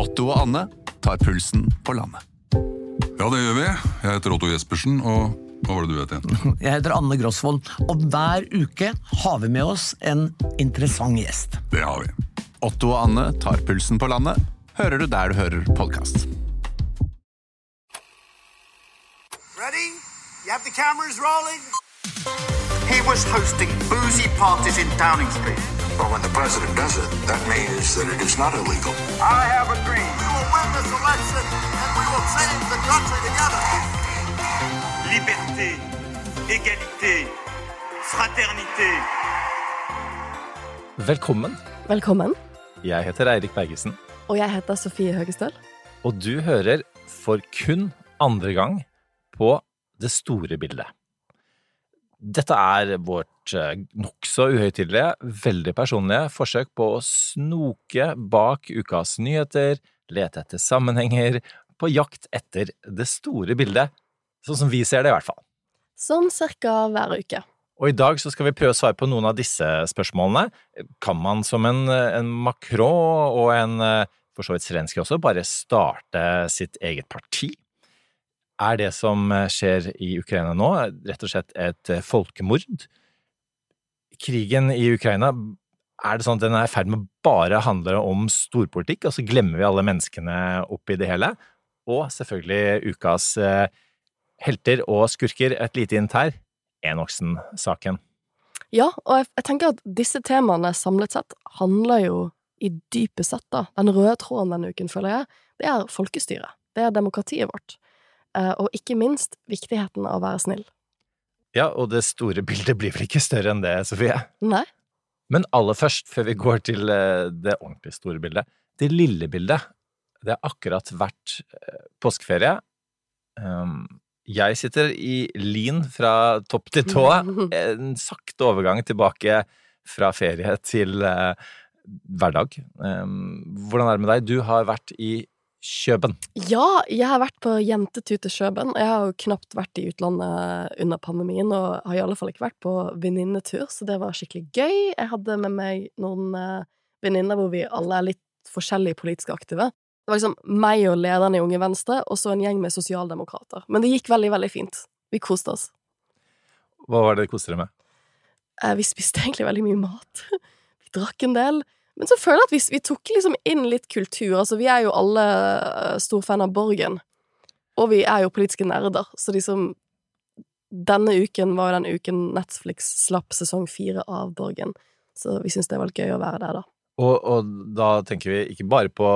Otto og Anne tar pulsen på landet. Ja, det gjør vi. Jeg heter Otto Jespersen, og hva var det du het igjen? Jeg heter Anne Grosvold, og hver uke har vi med oss en interessant gjest. Det har vi. Otto og Anne tar pulsen på landet, hører du der du hører podkast. Ready? You have the cameras rolling? He was hosting boozy parties in Downing Street. But when the president does it, that means that it is not illegal. I have a dream. We will win this election and we will save the country together. Liberté, égalité, fraternité. Velkommen. Velkommen. Jeg heter Eirik Bergesen, Og jeg heter Sofie Høgestøl. og du hører for kun andre gang på Det store bildet. Dette er vårt eh, nokså uhøytidelige, veldig personlige forsøk på å snoke bak ukas nyheter, lete etter sammenhenger, på jakt etter det store bildet, sånn som vi ser det i hvert fall. Sånn cirka hver uke. Og i dag så skal vi prøve å svare på noen av disse spørsmålene. Kan man som en, en Macron og en eh, for så vidt Zelenskyj også bare starte sitt eget parti? Er det som skjer i Ukraina nå, rett og slett et eh, folkemord? Krigen i Ukraina, er det sånn at den er i ferd med bare å handle om storpolitikk, og så glemmer vi alle menneskene oppi det hele? Og selvfølgelig ukas eh, helter og skurker, et lite hint her, Enoksen-saken. Ja, og jeg, jeg tenker at disse temaene samlet sett handler jo i dype sett, da, den røde tråden denne uken, føler jeg, det er folkestyret. Det er demokratiet vårt. Eh, og ikke minst viktigheten av å være snill. Ja, og det store bildet blir vel ikke større enn det, Sofie? Nei? Men aller først, før vi går til eh, det ordentlig store bildet, det lille bildet. Det har akkurat vært eh, påskeferie. Um, jeg sitter i lin fra topp til tå. En sakte overgang tilbake fra ferie til hverdag. Um, hvordan er det med deg? Du har vært i Kjøben. Ja, jeg har vært på jentetur til Kjøben. Jeg har jo knapt vært i utlandet under pandemien, og har i alle fall ikke vært på venninnetur, så det var skikkelig gøy. Jeg hadde med meg noen eh, venninner hvor vi alle er litt forskjellig politisk aktive. Det var liksom meg og lederen i Unge Venstre, og så en gjeng med sosialdemokrater. Men det gikk veldig, veldig fint. Vi koste oss. Hva var det dere koste deg med? Eh, Vi spiste egentlig veldig mye mat. Vi drakk en del. Men så føler jeg at vi, vi tok liksom inn litt kultur. Altså, vi er jo alle eh, stor fan av Borgen. Og vi er jo politiske nerder, så liksom Denne uken var jo den uken Netflix slapp sesong fire av Borgen. Så vi syns det var litt gøy å være der, da. Og, og da tenker vi ikke bare på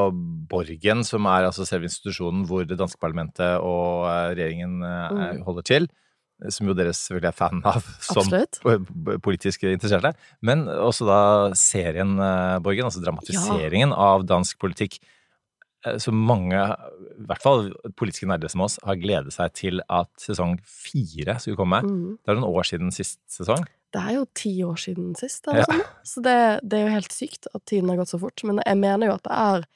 Borgen, som er altså selve institusjonen hvor det danske parlamentet og eh, regjeringen eh, Mm. holder til, som jo dere selvfølgelig er fan av som Absolutt. po- po- politisk interesserte, men også da serien eh, Borgen, altså dramatiseringen av dansk politikk, eh, som mange, i hvert fall politiske nerder som oss, har gledet seg til at sesong fire skulle komme. Mm. Det er noen år siden sist sesong. Det er jo ti år siden sist, det Ja. sånn. Så det, det er jo helt sykt at tiden har gått så fort. Men jeg mener jo at det er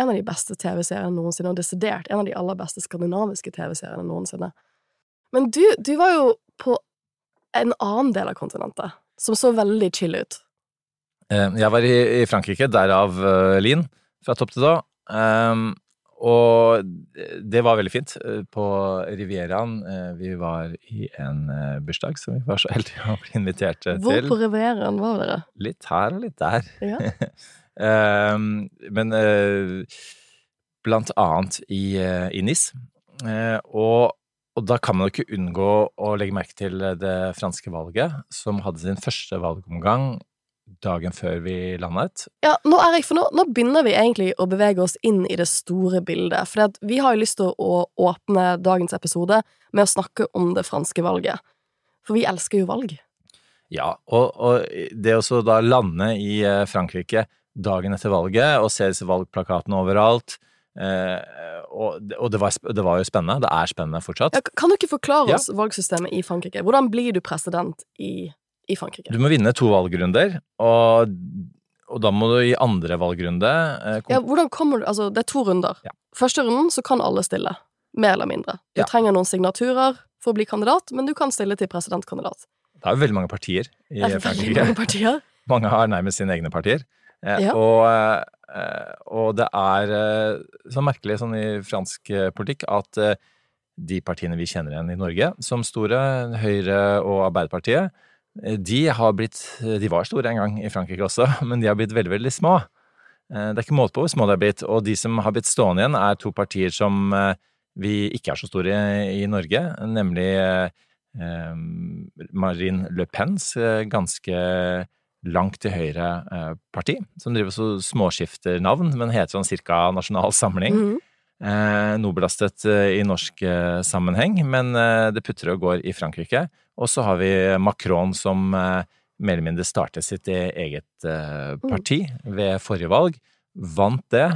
en av de beste TV-seriene noensinne, og desidert en av de aller beste skandinaviske TV-seriene noensinne. Men du, du var jo på en annen del av kontinentet, som så veldig chill ut. Eh, Jeg var i, Frankrike, derav uh, Lin, fra topp til tå. Um, og det var veldig fint. Eh, På Rivieraen eh, Vi var i en eh, bursdag som vi var så heldige å bli invitert til. Hvor på Rivieraen var dere? Litt her og litt der. Ja. Um, men eh, blant annet i, eh, i NIS. Eh, og, og da kan man jo ikke unngå å legge merke til det franske valget, som hadde sin første valgomgang dagen før vi landet. Ja, nå, Erik, for nå, nå begynner vi egentlig å bevege oss inn i det store bildet. For vi har jo lyst til å åpne dagens episode med å snakke om det franske valget. For vi elsker jo valg. Ja, og, og det å da lande i eh, Frankrike dagen etter valget og se disse valgplakatene overalt eh, og, det- og det, var, det var jo spennende. Det er spennende fortsatt. Ja, kan du ikke forklare Ja. oss valgsystemet i Frankrike? Hvordan blir du president i, i Frankrike? Du må vinne to valgrunder, og, og da må du i andre valgrunde eh, kom- Ja, hvordan kommer du Altså, det er to runder. Ja. Første runden så kan alle stille. Mer eller mindre. Du Ja. trenger noen signaturer for å bli kandidat, men du kan stille til presidentkandidat. Det er jo veldig mange partier i Frankrike. mange partier. Mange har nærmest sine egne partier. Eh, Ja. Og, eh, og det er eh, så merkelig sånn i fransk politikk at de partiene vi kjenner igjen i Norge som store, Høyre og Arbeiderpartiet, de har blitt De var store en gang i Frankrike også, men de har blitt veldig, veldig små. Det er ikke måte på hvor små de har blitt, og de som har blitt stående igjen, er to partier som vi ikke er så store i, Norge, nemlig Marine Le Pens ganske langt til høyre eh, parti, som driver så småskifter navn, men heter sånn cirka Nasjonal Samling. Mhm. Eh, nobelastet eh, i norsk eh, sammenheng, men det putter og går i Frankrike. Og så har vi Macron som mer eller mindre startet sitt e- eget eh, parti ved forrige valg. Vant det,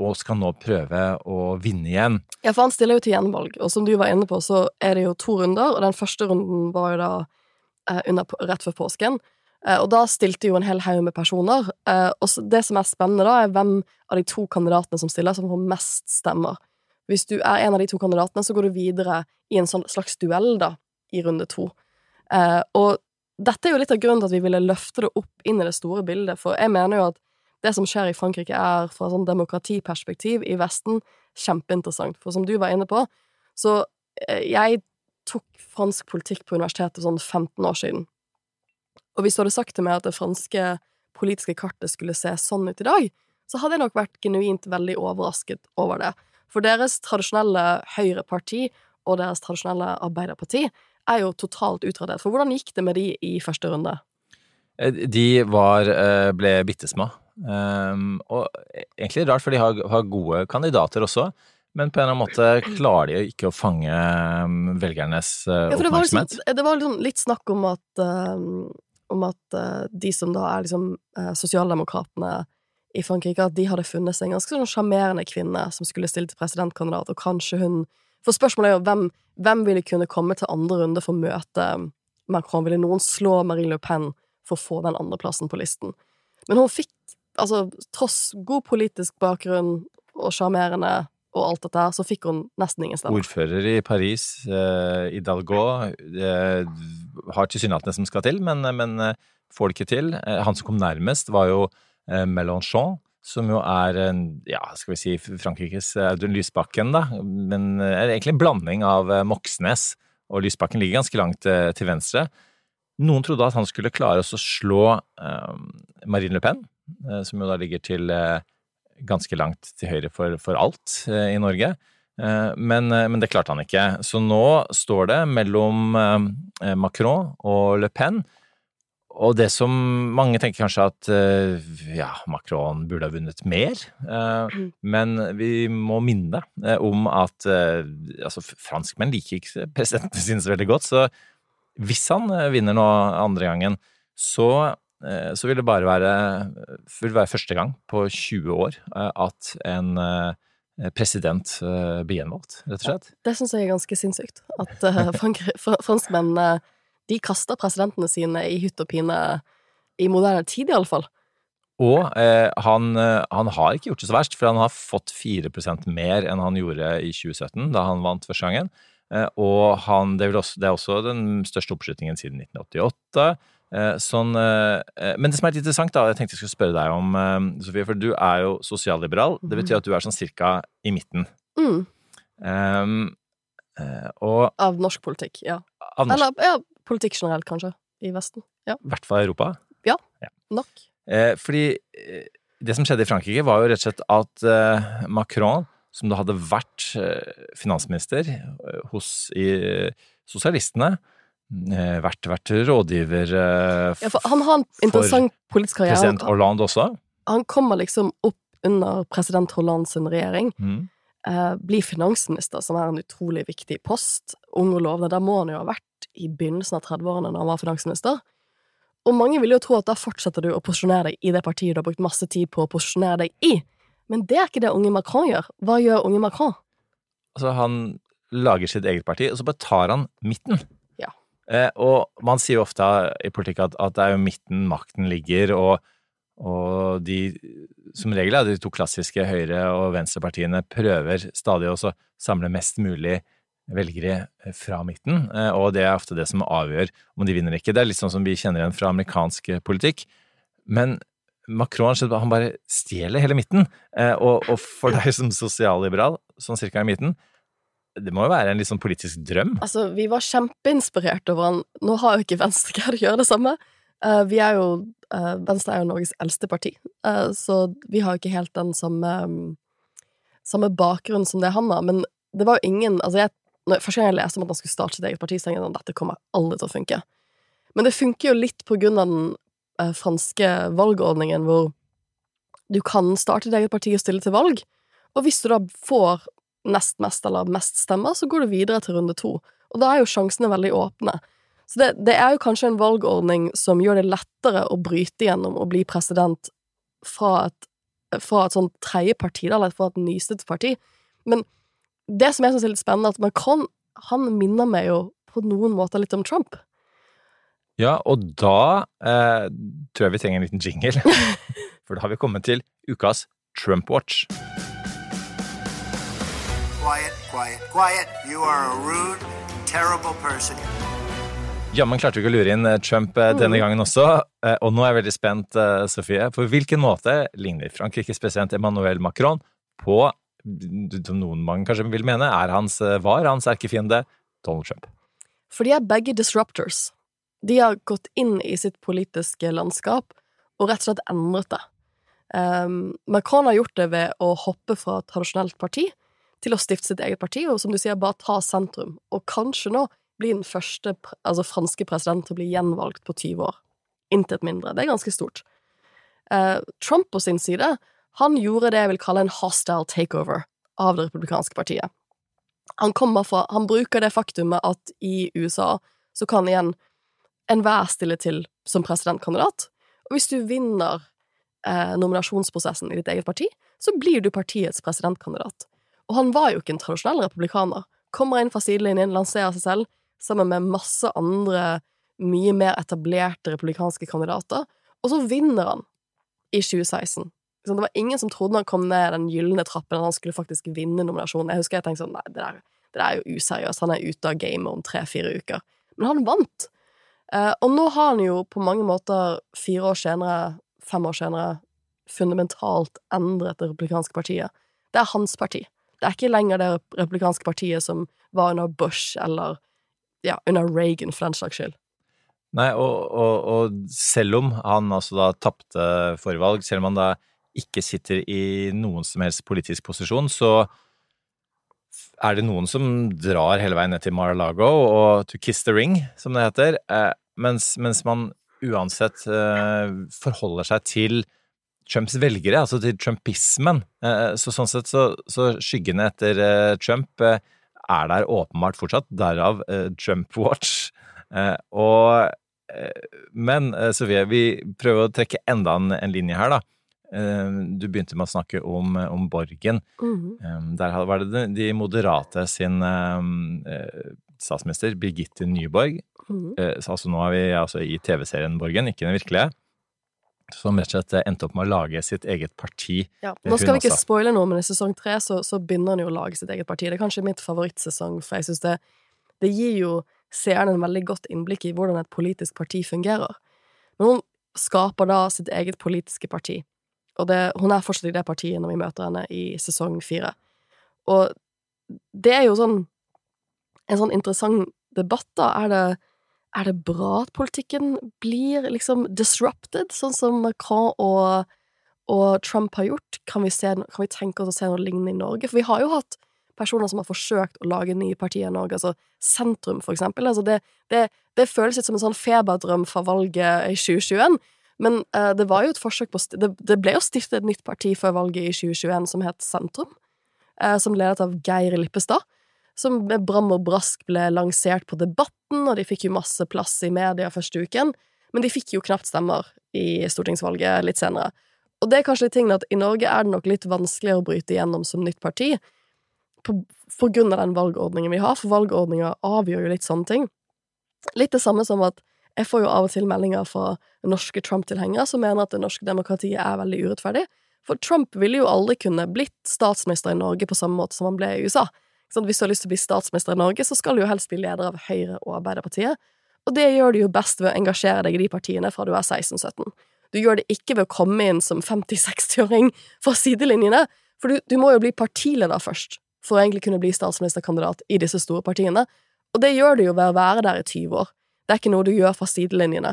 og skal nå prøve å vinne igjen. Ja, for han stiller jo til gjenvalg, og som du var inne på, så er det jo to runder, og den første runden var jo da under, rett før påsken. Eh, og da stilte jo en hel haug med personer, eh, og det som er spennende da, er hvem av de to kandidatene som stiller, som får mest stemmer. Hvis du er en av de to kandidatene, så går du videre i en sånn slags duell, da, i runde to. Eh, og dette er jo litt av grunnen til at vi ville løfte det opp inn i det store bildet, for jeg mener jo at det som skjer i Frankrike, er fra sånn demokratiperspektiv i Vesten kjempeinteressant. For som du var inne på, så jeg tok fransk politikk på universitetet sånn 15 år siden. Og hvis du hadde sagt til meg at det franske politiske kartet skulle se sånn ut i dag, så hadde jeg nok vært genuint veldig overrasket over det. For deres tradisjonelle høyreparti og deres tradisjonelle arbeiderparti er jo totalt utradert. For hvordan gikk det med de i første runde? Eh, De var, eh, ble bitte små. Um, og egentlig rart, for de har gode kandidater også. Men på en eller annen måte klarer de ikke å fange um, velgernes oppmerksomhet. Ja, det var, liksom, liksom litt snakk om at, eh, om at eh, de som da er liksom eh, sosialdemokratene i Frankrike, at de hadde funnet seg en ganske sånn sjarmerende kvinne som skulle stille til presidentkandidat, og kanskje hun For spørsmålet er jo hvem, hvem ville kunne komme til andre runde for å møte Macron? Ville noen slå Marine Le Pen for å få den andreplassen på listen? Men hun fikk, altså tross god politisk bakgrunn og sjarmerende og alt dette så fikk hun nesten ingen stemmer. Ordfører i Paris, eh, Hidalgo, eh, har tilsynelatende som skal til, men, men eh, får det ikke til. Eh, han som kom nærmest, var jo eh, Mélenchon, som jo er ja, skal vi si Frankrikes eh, Audun Lysbakken, da, men eh, er egentlig en blanding av eh, Moxnes, og Lysbakken ligger ganske langt eh, til venstre. Noen trodde at han skulle klare å slå eh, Marine Le Pen, eh, som jo da ligger til eh, ganske langt til høyre for, for alt eh, i Norge. Eh, men, eh, men det klarte han ikke. Så nå står det mellom Macron og Le Pen. Og det som mange tenker kanskje at ja, Macron burde ha vunnet mer, men vi må minne om at altså, franskmenn liker ikke presidentene sine så veldig godt, så hvis han vinner nå andre gangen, så, så vil det bare være, vil være første gang på 20 år eh, at en eh, president eh, blir gjenvalgt, rett og slett. Det syns jeg er ganske sinnssykt. At franskmennene franskmenn de kaster presidentene sine i hytt og pine i moderne tid, iallfall. Og eh, han, eh, han har ikke gjort det så verst, for han har fått 4% mer enn han gjorde i 2017, da han vant første gangen. Eh, og han, det, også, det er også den største oppslutningen siden 1988. Eh, sånn, eh, eh, men det som er litt interessant, da, jeg tenkte jeg skulle spørre deg om, Sofie, for du er jo sosialliberal. Det betyr at du er sånn cirka i midten. Mm. Um, og Av norsk politikk, ja. norsk, Eller ja, politikk generelt, kanskje. I Vesten. Ja. i hvert fall i Europa. Nok. Eh, fordi eh, det som skjedde i Frankrike, var jo rett og slett at Macron, som da hadde vært finansminister hos i, sosialistene, vært, vært rådgiver eh, Ja, for han har en interessant politisk karriere. president Hollande også. Han kommer liksom opp under president Hollands regjering. Mm. Eh, blir finansminister, som er en utrolig viktig post. Ung og lovende. Der må han jo ha vært i begynnelsen av 30-årene da han var finansminister. Og mange vil jo tro at da fortsetter du å posisjonere deg i det partiet du har brukt masse tid på å posisjonere deg i. Men det er ikke det unge Macron gjør. Hva gjør unge Macron? Altså, han lager sitt eget parti, og så bare tar han midten. Eh, og man sier jo ofte i politikk at, at det er jo midten makten ligger, og, og de som regel er de to klassiske høyre- og venstrepartiene prøver stadig å samle mest mulig velgere fra midten, eh, og det er ofte det som avgjør om de vinner ikke. Det er litt sånn som vi kjenner igjen fra amerikansk politikk. Men Macron han bare stjeler hele midten. Eh, og, og for deg som sosialliberal, sånn cirka i midten, det må jo være en litt sånn politisk drøm? Altså, vi var kjempeinspirert over han. Nå har jo ikke Venstre greid å gjøre det samme. Uh, vi er jo uh, Venstre er jo Norges eldste parti, uh, så vi har jo ikke helt den samme um, samme bakgrunn som det han har, men det var jo ingen Altså, jeg, når, første gang jeg leste om at han skulle starte sitt eget parti, så tenkte jeg at dette kommer aldri til å funke. Men det funker jo litt på grunn av den franske valgordningen, hvor du kan starte ditt eget parti og stille til valg, og hvis du da får nest mest eller mest stemmer, så går du videre til runde to. Og da er jo sjansene veldig åpne. Så det, det, er jo kanskje en valgordning som gjør det lettere å bryte gjennom og bli president fra et, fra et sånn tredjeparti, eller fra et nystet parti. Men det som jeg syns er litt spennende, at Macron han minner meg jo på noen måter litt om Trump. Ja, og da eh, tror jeg vi trenger en liten jingle. For da har vi kommet til ukas Trump Watch. Quiet, quiet, quiet. You are a rude, terrible person. Jammen klarte vi ikke å lure inn eh, Trump eh, denne gangen også, eh, og nå er jeg veldig spent, Sofie. På hvilken måte ligner Frankrikes president Emmanuel Macron på, som noen mange kanskje vil mene, er hans, var hans erkefiende Donald Trump? For de er begge disruptors. De har gått inn i sitt politiske landskap og rett og slett endret det. Um, Macron har gjort det ved å hoppe fra et tradisjonelt parti til å stifte sitt eget parti, og som du sier, bare ta sentrum. Og kanskje nå bli den første altså franske president til å bli gjenvalgt på 20 år. Intet mindre. Det er ganske stort. Uh, Trump på sin side, han gjorde det jeg vil kalle en hostile takeover av det republikanske partiet. Han kommer fra Han bruker det faktumet at i USA så kan igjen enhver stille til som presidentkandidat, og hvis du vinner eh, nominasjonsprosessen i ditt eget parti, så blir du partiets presidentkandidat. Og han var jo ikke en tradisjonell republikaner. Kommer inn fra sidelinjen, lanserer seg selv, sammen med masse andre mye mer etablerte republikanske kandidater, og så vinner han i 2016. Det var ingen som trodde han kom ned den gylne trappen at han skulle faktisk vinne nominasjonen. Jeg husker jeg tenkte sånn, nei, det der, det der er jo useriøst, han er ute av gamet om tre-fire uker. Men han vant. Eh, og nå har han jo på mange måter, fire år senere, fem år senere, fundamentalt endret det republikanske partiet. Det er hans parti. Det er ikke lenger det republikanske partiet som var under Bush eller ja, under Reagan, for den slags skyld. Nei, og, og, og selv om han altså da tapte forvalg, selv om han da ikke sitter i noen som helst politisk posisjon, så er det noen som drar hele veien ned til Mar-a-Lago og to kiss the ring, som det heter, eh, mens, mens man uansett eh, forholder seg til Trumps velgere, altså til trumpismen. Eh, så sånn sett så, så skyggene etter eh, Trump eh, er der åpenbart fortsatt, derav Trump Watch. Og Men Sofie, vi prøver å trekke enda en, en linje her, da. Du begynte med å snakke om, om Borgen. Mm. Der var det de moderate sin statsminister, Birgitte Nyborg. Mm. Altså nå er vi altså i TV-serien Borgen, ikke den virkelige som rett og slett endte opp med å lage sitt eget parti. Ja, Nå skal vi ikke spoile noe, men i sesong tre så, så begynner han jo å lage sitt eget parti. Det er kanskje mitt favorittsesong, for jeg syns det, det gir jo seerne en veldig godt innblikk i hvordan et politisk parti fungerer. Men hun skaper da sitt eget politiske parti, og det, hun er fortsatt i det partiet når vi møter henne i sesong fire. Og det er jo sånn en sånn interessant debatt, da. Er det er det bra at politikken blir liksom disrupted, sånn som Macron og, og Trump har gjort? Kan vi, se, kan vi, tenke oss å se noe lignende i Norge? For vi har jo hatt personer som har forsøkt å lage nye partier i Norge, altså Sentrum, for eksempel. Altså det, det, det føles litt som en sånn feberdrøm fra valget i 2021. Men uh, det var jo et forsøk på det, det, ble jo stiftet et nytt parti før valget i 2021 som het Sentrum, uh, som ledet av Geir Lippestad som med bram og brask ble lansert på Debatten, og de fikk jo masse plass i media første uken, men de fikk jo knapt stemmer i stortingsvalget litt senere. Og det er kanskje litt tingen at i Norge er det nok litt vanskeligere å bryte igjennom som nytt parti, på, på grunn av den valgordningen vi har, for valgordninga avgjør jo litt sånne ting. Litt det samme som at jeg får jo av og til meldinger fra norske Trump-tilhengere som mener at det norske demokratiet er veldig urettferdig, for Trump ville jo aldri kunne blitt statsminister i Norge på samme måte som han ble i USA. Sånn, hvis du har lyst til å bli statsminister i Norge, så skal du jo helst bli leder av Høyre og Arbeiderpartiet. Og det gjør du jo best ved å engasjere deg i de partiene fra du er 16-17. Du gjør det ikke ved å komme inn som 50-60-åring fra sidelinjene, for du, du, må jo bli partileder først for å egentlig kunne bli statsministerkandidat i disse store partiene, og det gjør du jo ved å være der i 20 år. Det er ikke noe du gjør fra sidelinjene.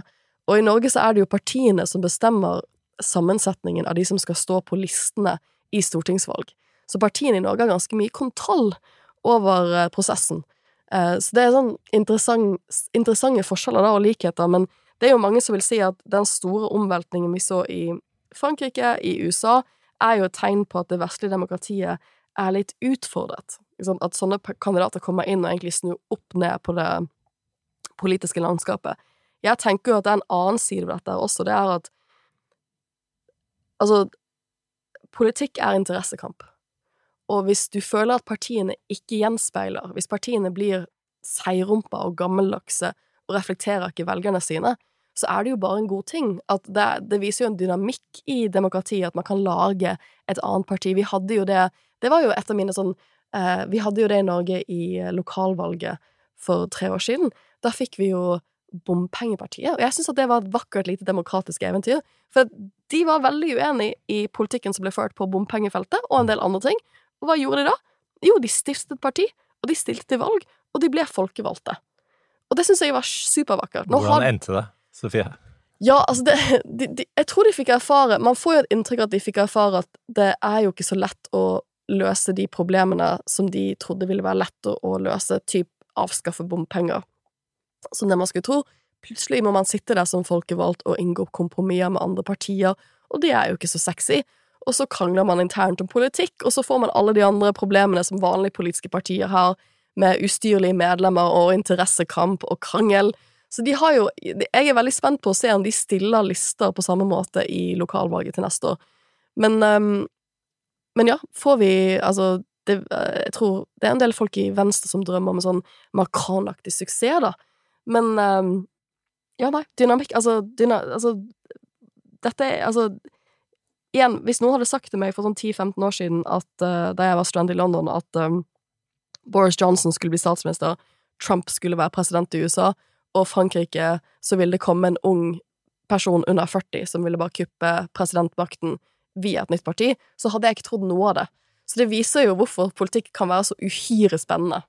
Og i Norge så er det jo partiene som bestemmer sammensetningen av de som skal stå på listene i stortingsvalg. Så partiene i Norge har ganske mye kontroll over eh, prosessen. Eh, så det er sånn interessant, interessante forskjeller da, og likheter, men det er jo mange som vil si at den store omveltningen vi så i Frankrike, i USA, er jo et tegn på at det vestlige demokratiet er litt utfordret. At sånne kandidater kommer inn og egentlig snur opp ned på det politiske landskapet. Jeg tenker jo at det er en annen side ved dette også. Det er at Altså, politikk er interessekamp. Og hvis du føler at partiene ikke gjenspeiler, hvis partiene blir seirumpa og gammeldagse og reflekterer ikke velgerne sine, så er det jo bare en god ting. At det, det, viser jo en dynamikk i demokratiet, at man kan lage et annet parti. Vi hadde jo det Det var jo et av mine sånn eh, Vi hadde jo det i Norge i lokalvalget for tre år siden. Da fikk vi jo Bompengepartiet. Og jeg syns at det var et vakkert lite demokratisk eventyr. For de var veldig uenig i politikken som ble ført på bompengefeltet, og en del andre ting. Og hva gjorde de da? Jo, de stiftet parti, og de stilte til valg, og de ble folkevalgte. Og det syns jeg var supervakkert. Nå Hvordan endte det, Sofie? Ja, altså det, de, de, Jeg tror de fikk erfare Man får jo et inntrykk av at de fikk erfare at det er jo ikke så lett å løse de problemene som de trodde ville være lett å, å løse, typ avskaffe bompenger som det man skulle tro. Plutselig må man sitte der som folkevalgt og inngå kompromisser med andre partier, og det er jo ikke så sexy. Og så krangler man internt om politikk, og så får man alle de andre problemene som vanlige politiske partier har, med ustyrlige medlemmer og interessekamp og krangel. Så de har jo Jeg er veldig spent på å se om de stiller lister på samme måte i lokalvalget til neste år. Men, um, men ja, får vi Altså, det, jeg tror det er en del folk i Venstre som drømmer om en sånn Macron-aktig suksess, da. Men um, Ja, nei, dynamikk Altså, dyna, altså Dette er Altså Igjen, hvis noen hadde sagt til meg for sånn 10-15 år siden at uh, da jeg var student i London, at um, Boris Johnson skulle bli statsminister, Trump skulle være president i USA, og Frankrike så ville det komme en ung person under 40 som ville bare kuppe presidentmakten via et nytt parti, så hadde jeg ikke trodd noe av det. Så det viser jo hvorfor politikk kan være så uhyre spennende.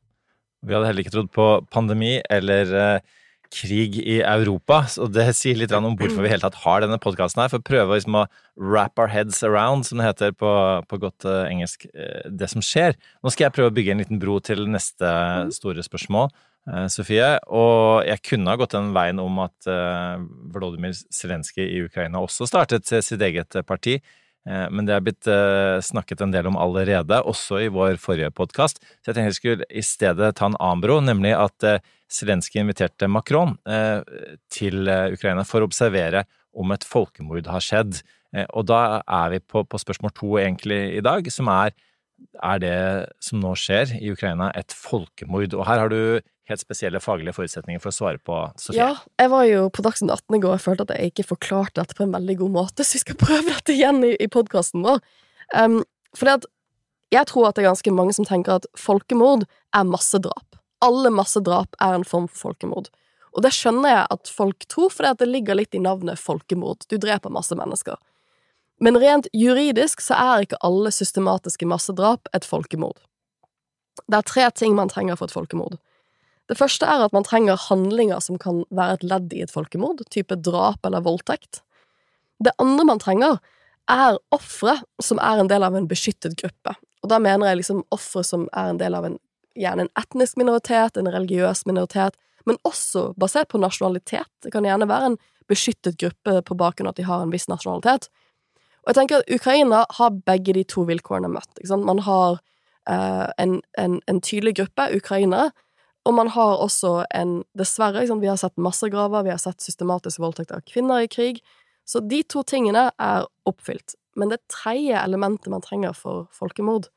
Vi hadde heller ikke trodd på pandemi eller eh, krig i Europa, og det sier litt om hvorfor vi hele tatt har denne podkasten her, for å prøve liksom å wrap our heads around, som det heter på, på godt uh, engelsk, uh, det som skjer. Nå skal jeg prøve å bygge en liten bro til neste store spørsmål, uh, Sofie. Og jeg kunne ha gått den veien om at Volodymyr Zelenskyj i Ukraina også startet sitt eget parti. Eh, men det er blitt eh, snakket en del om allerede, også i vår forrige podkast. Så jeg tenkte jeg skulle i stedet ta en annen bro, nemlig at eh, Zelenskyj inviterte Macron til Ukraina for å observere om et folkemord har skjedd. Og da er vi på, på spørsmål to egentlig i dag, som er er det som nå skjer i Ukraina, et folkemord? Og her har du helt spesielle faglige forutsetninger for å svare på, Sofie. Ja, jeg var jo på Dagsnytt 18 i går og følte at jeg ikke forklarte dette på en veldig god måte, så vi skal prøve dette igjen i, i podkasten vår. Um, for jeg tror at det er ganske mange som tenker at folkemord er massedrap. Alle massedrap er en form for folkemord. Og det skjønner jeg at folk tror, for det ligger litt i navnet folkemord. Du dreper masse mennesker. Men rent juridisk så er ikke alle systematiske massedrap et folkemord. Det er tre ting man trenger for et folkemord. Det første er at man trenger handlinger som kan være et ledd i et folkemord, type drap eller voldtekt. Det andre man trenger, er ofre som er en del av en beskyttet gruppe. Og da mener jeg liksom ofre som er en del av en, gjerne en etnisk minoritet, en religiøs minoritet, men også basert på nasjonalitet. Det kan gjerne være en beskyttet gruppe på bakgrunn av at de har en viss nasjonalitet. Og jeg tenker at Ukraina har begge de to vilkårene møtt. Man har uh, en, en, en, tydelig gruppe ukrainere og man har også en Dessverre, vi har sett massegraver, vi har sett systematisk voldtekt av kvinner i krig. Så de to tingene er oppfylt. Men det tredje elementet man trenger for folkemord,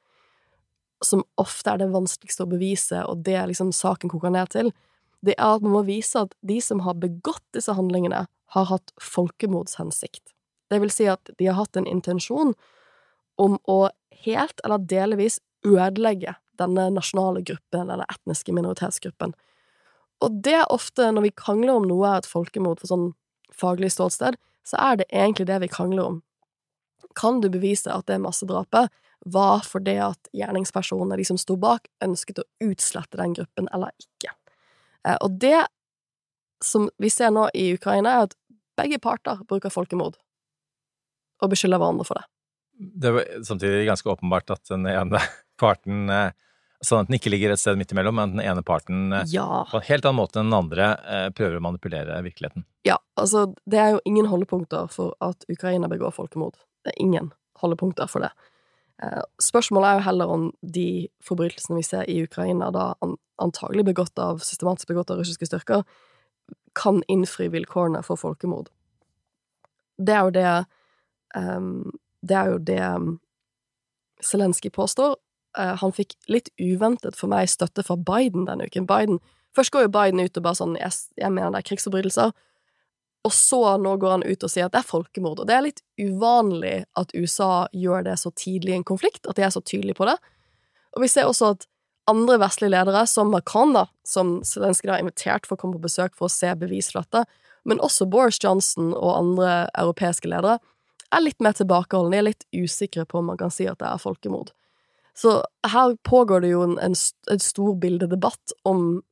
som ofte er det vanskeligste å bevise, og det liksom saken koker ned til, det er at man må vise at de som har begått disse handlingene, har hatt folkemordshensikt. Det vil si at de har hatt en intensjon om å helt eller delvis ødelegge denne nasjonale gruppen eller etniske minoritetsgruppen. Og det er ofte, når vi krangler om noe er et folkemord for sånn faglig ståsted, så er det egentlig det vi krangler om. Kan du bevise at det massedrapet var fordi at gjerningspersonene, de som sto bak, ønsket å utslette den gruppen eller ikke? Eh, og det som vi ser nå i Ukraina, er at begge parter bruker folkemord og beskylder hverandre for det. Det var samtidig ganske åpenbart at den ene parten eh, Sånn at den ikke ligger et sted midt imellom, men den ene parten eh, Ja. på en helt annen måte enn den andre eh, prøver å manipulere virkeligheten. Ja, altså, det er jo ingen holdepunkter for at Ukraina begår folkemord. Det er ingen holdepunkter for det. Spørsmålet er jo heller om de forbrytelsene vi ser i Ukraina, da antagelig begått av, systematisk begått av russiske styrker, kan innfri vilkårene for folkemord. Det er jo det Det er jo det um, Zelenskyj påstår. Eh, han fikk litt uventet for meg støtte fra Biden denne uken. Biden Først går jo Biden ut og bare sånn Jeg, jeg mener det er krigsforbrytelser. Og så nå går han ut og sier at det er folkemord. Og det er litt uvanlig at USA gjør det så tidlig i en konflikt, at de er så tydelige på det. Og vi ser også at andre vestlige ledere, som Macron, da, som Zelenskyj har invitert for å komme på besøk for å se bevis for dette, men også Boris Johnson og andre europeiske ledere, er litt mer tilbakeholdne. Er litt usikre på om man kan si at det er folkemord. Så her pågår det jo en, en, en stor bildedebatt om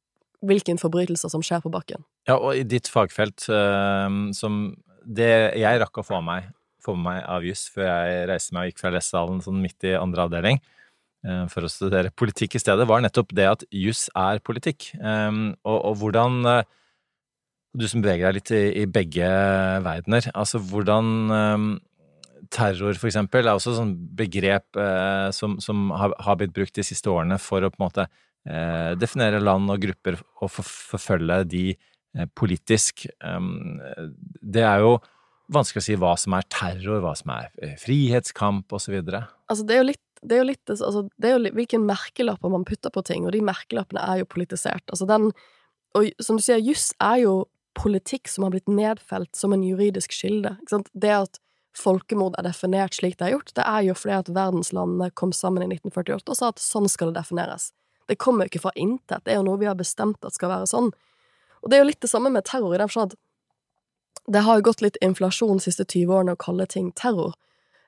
hvilke forbrytelser som skjer på bakken. Ja, og i ditt fagfelt, eh, som det jeg rakk å få med meg, meg av juss før jeg reiste meg og gikk fra lesesalen sånn midt i andre avdeling eh, for å studere politikk i stedet, var nettopp det at juss er politikk. Eh, og, og hvordan Du som beveger deg litt i, i begge verdener, altså hvordan Terror, for eksempel, er også sånn begrep eh, som, som har, har blitt brukt de siste årene for å på en måte eh, definere land og grupper og for, forfølge de eh, politisk. Um, det er jo vanskelig å si hva som er terror, hva som er eh, frihetskamp osv. Altså, det er jo litt det er jo litt, altså, det er jo litt hvilke merkelapper man putter på ting, og de merkelappene er jo politisert. Altså den, og som du sier, juss er jo politikk som har blitt nedfelt som en juridisk kilde. Det at folkemord er definert slik det er gjort, det er jo fordi at verdenslandene kom sammen i 1948 og sa at sånn skal det defineres. Det kommer jo ikke fra intet, det er jo noe vi har bestemt at skal være sånn. Og det er jo litt det samme med terror, i den forstand at det har jo gått litt inflasjon de siste 20 årene å kalle ting terror.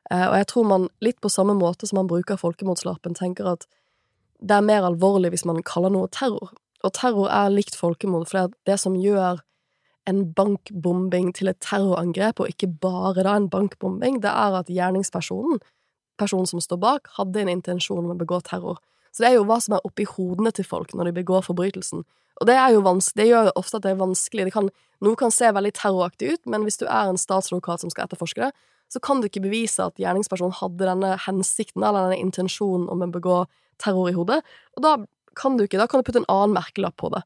Eh, og jeg tror man, litt på samme måte som man bruker folkemordslappen, tenker at det er mer alvorlig hvis man kaller noe terror. Og terror er likt folkemord, for det som gjør en bankbombing til et terrorangrep, og ikke bare da en bankbombing, det er at gjerningspersonen, personen som står bak, hadde en intensjon om å begå terror. Så det er jo hva som er oppi hodene til folk når de begår forbrytelsen. Og det er jo det gjør jo ofte at det er vanskelig. Det kan, noe kan se veldig terroraktig ut, men hvis du er en statsadvokat som skal etterforske det, så kan du ikke bevise at gjerningspersonen hadde denne hensikten eller denne intensjonen om å begå terror i hodet. Og da kan du ikke, da kan du putte en annen merkelapp på det.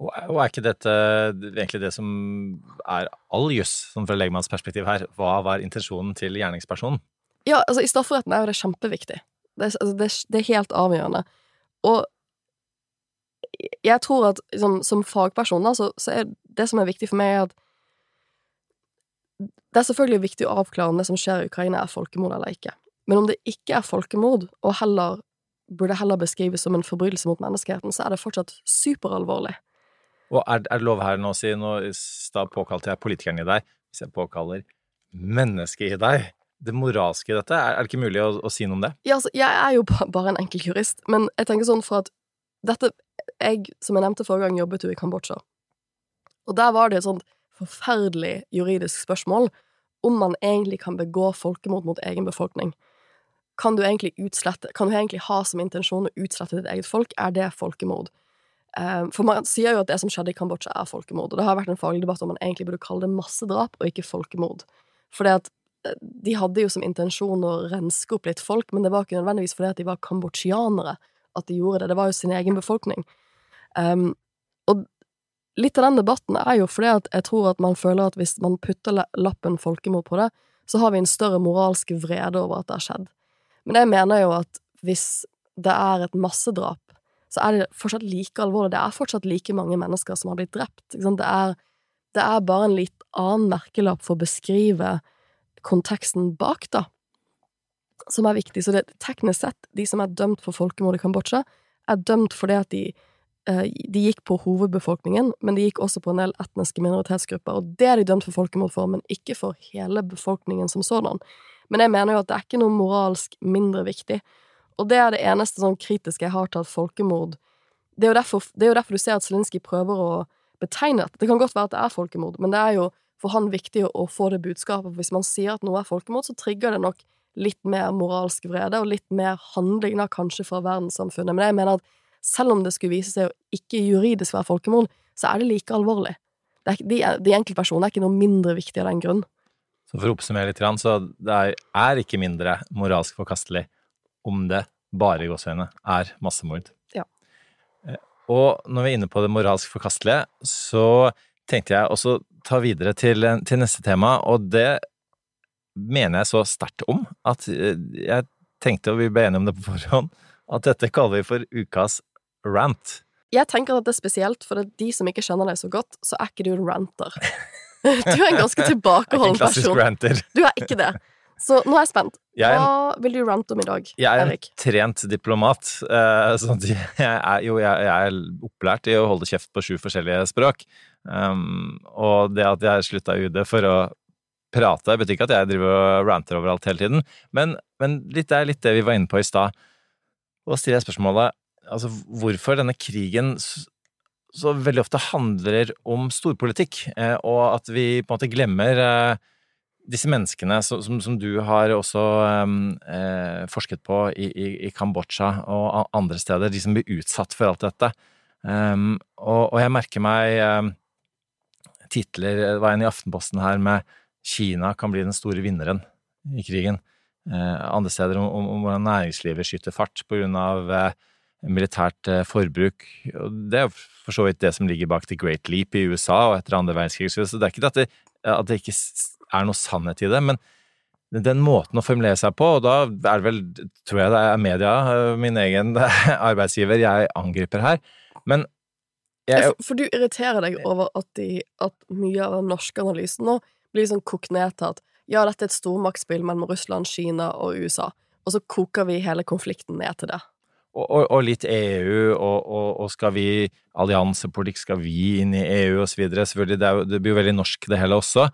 Og, er ikke dette egentlig det som er all juss, sånn fra legmannsperspektiv her? Hva var intensjonen til gjerningspersonen? Ja, altså i strafferetten er jo det kjempeviktig. Det, er- altså, det, er- det er helt avgjørende. Og jeg tror at liksom, som fagperson, da, så, så er det som er viktig for meg, at det er selvfølgelig viktig å avklare om det som skjer i Ukraina, er folkemord eller ikke. Men om det ikke er folkemord, og heller burde heller beskrives som en forbrytelse mot menneskeheten, så er det fortsatt superalvorlig. Og er, er det lov her nå å si nå påkalte jeg politikeren i deg, hvis jeg påkaller mennesket i deg, det moralske i dette, er det ikke mulig å, å si noe om det? Ja, altså, jeg er jo bare en enkel jurist, men jeg tenker sånn for at dette Jeg, som jeg nevnte forrige gang, jobbet jo i Kambodsja. Og der var det et sånt forferdelig juridisk spørsmål om man egentlig kan begå folkemord mot egen befolkning. Kan du egentlig utslette Kan du egentlig ha som intensjon å utslette ditt eget folk? Er det folkemord? Eh, For man sier jo at det som skjedde i Kambodsja, er folkemord. Og det har vært en faglig debatt om man egentlig burde kalle det massedrap og ikke folkemord. At eh, de hadde jo som intensjon å renske opp litt folk, men det var ikke nødvendigvis fordi at de var kambodsjanere at de gjorde det. Det var jo sin egen befolkning. Um, og litt av den debatten er jo fordi at jeg tror at man føler at hvis man putter lappen folkemord på det, så har vi en større moralsk vrede over at det har skjedd. Men jeg mener jo at hvis det er et massedrap, så er det fortsatt like alvorlig. Det er fortsatt like mange mennesker som har blitt drept. Det, er, det er bare en litt annen merkelapp for å beskrive konteksten bak, da, som er viktig. Så det, teknisk sett, de som er dømt for folkemord i Kambodsja, er dømt fordi at de eh, de gikk på hovedbefolkningen, men de gikk også på en del etniske minoritetsgrupper, og det er de dømt for folkemord for, men ikke for hele befolkningen som sådan. Men jeg mener jo at det er ikke noe moralsk mindre viktig, og det er det eneste sånn kritiske jeg har til at folkemord Det er derfor, det er jo derfor du ser at Zelinskyj prøver å betegne det. Det kan godt være at det er folkemord, men det er jo for han viktig å, få det budskapet. Hvis man sier at noe er folkemord, så trigger det nok litt mer moralsk vrede og litt mer handling da, kanskje fra verdenssamfunnet. Men jeg mener at selv om det skulle vise seg å ikke juridisk være folkemord, så er det like alvorlig. Det er, de, de enkeltpersonene er ikke noe mindre viktig av den grunn. Så for å oppsummere litt, så det er ikke mindre moralsk forkastelig om det bare i gåseøyne er massemord. Ja. Og når vi er inne på det moralsk forkastelige, så tenkte jeg også ta videre til, til neste tema, og det mener jeg så sterkt om at eh, jeg tenkte, og vi ble enige om det på forhånd, at dette kaller vi for ukas rant. Jeg tenker at det er spesielt, for det er de som ikke kjenner deg så godt, så er ikke du en ranter. Du er en ganske tilbakeholden En klassisk person. ranter. Du er ikke det. Så nå er jeg spent. Jeg Hva vil du rante om i dag, Jeg er en Erik? trent diplomat, eh, at jeg er jo jeg, er opplært i å holde kjeft på sju forskjellige språk. Um, og det at jeg slutta i UD for å prate, betyr ikke at jeg driver og ranter overalt hele tiden, men, men litt, det er litt det vi var inne på i stad. Og stiller jeg spørsmålet altså hvorfor denne krigen så veldig ofte handler om storpolitikk, eh, og at vi på en måte glemmer eh, disse menneskene som, som, som du har også um, eh, forsket på i, i, i Kambodsja og andre steder, de som blir utsatt for alt dette. Um, og, og jeg merker meg um, titler Det var en i Aftenposten her med 'Kina kan bli den store vinneren i krigen'. Eh, andre steder om, om, hvordan næringslivet skyter fart på grunn av eh, militært eh, forbruk. Det er for så vidt det som ligger bak The Great Leap i USA og etter andre verdenskrig. Så det er ikke at det, at det ikke er noe sannhet i det, men den måten å formulere seg på, og da er det vel, tror jeg det er media, eh, min egen arbeidsgiver, jeg angriper her. Men jeg, For, du irriterer deg over at, de, at mye av den norske analysen nå blir sånn kokt ned til at ja, dette er et stormaktsspill mellom Russland, Kina og USA, og så koker vi hele konflikten ned til det. og, og, og litt EU, og, og skal vi alliansepolitikk, skal vi inn i EU og så videre, selvfølgelig, det, er, det blir jo veldig norsk det hele også.